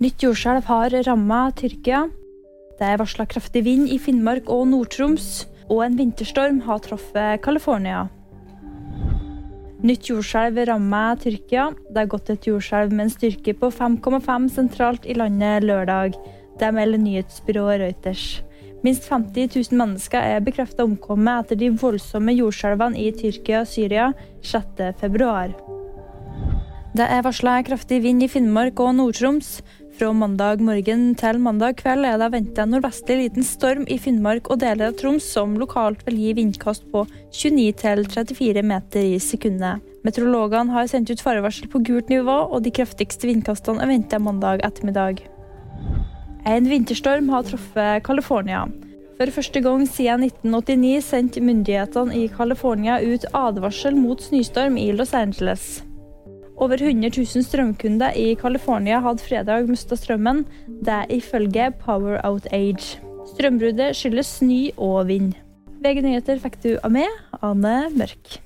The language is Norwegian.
Nytt jordskjelv har ramma Tyrkia. Det er varsla kraftig vind i Finnmark og Nord-Troms, og en vinterstorm har truffet California. Nytt jordskjelv rammer Tyrkia. Det har gått et jordskjelv med en styrke på 5,5 sentralt i landet lørdag. Det melder nyhetsbyrået Reuters. Minst 50 000 mennesker er bekreftet omkommet etter de voldsomme jordskjelvene i Tyrkia og Syria 6.2. Det er varsla kraftig vind i Finnmark og Nord-Troms. Fra mandag morgen til mandag kveld er det venta nordvestlig liten storm i Finnmark og deler av Troms, som lokalt vil gi vindkast på 29-34 meter i sekundet. Meteorologene har sendt ut farevarsel på gult nivå, og de kraftigste vindkastene er venta mandag ettermiddag. En vinterstorm har truffet California. For første gang siden 1989 sendte myndighetene i California ut advarsel mot snøstorm i Los Angeles. Over 100 000 strømkunder i California hadde fredag mista strømmen, det ifølge Power Outage. Strømbruddet skyldes snø og vind. VG nyheter fikk du av meg, Ane Mørk.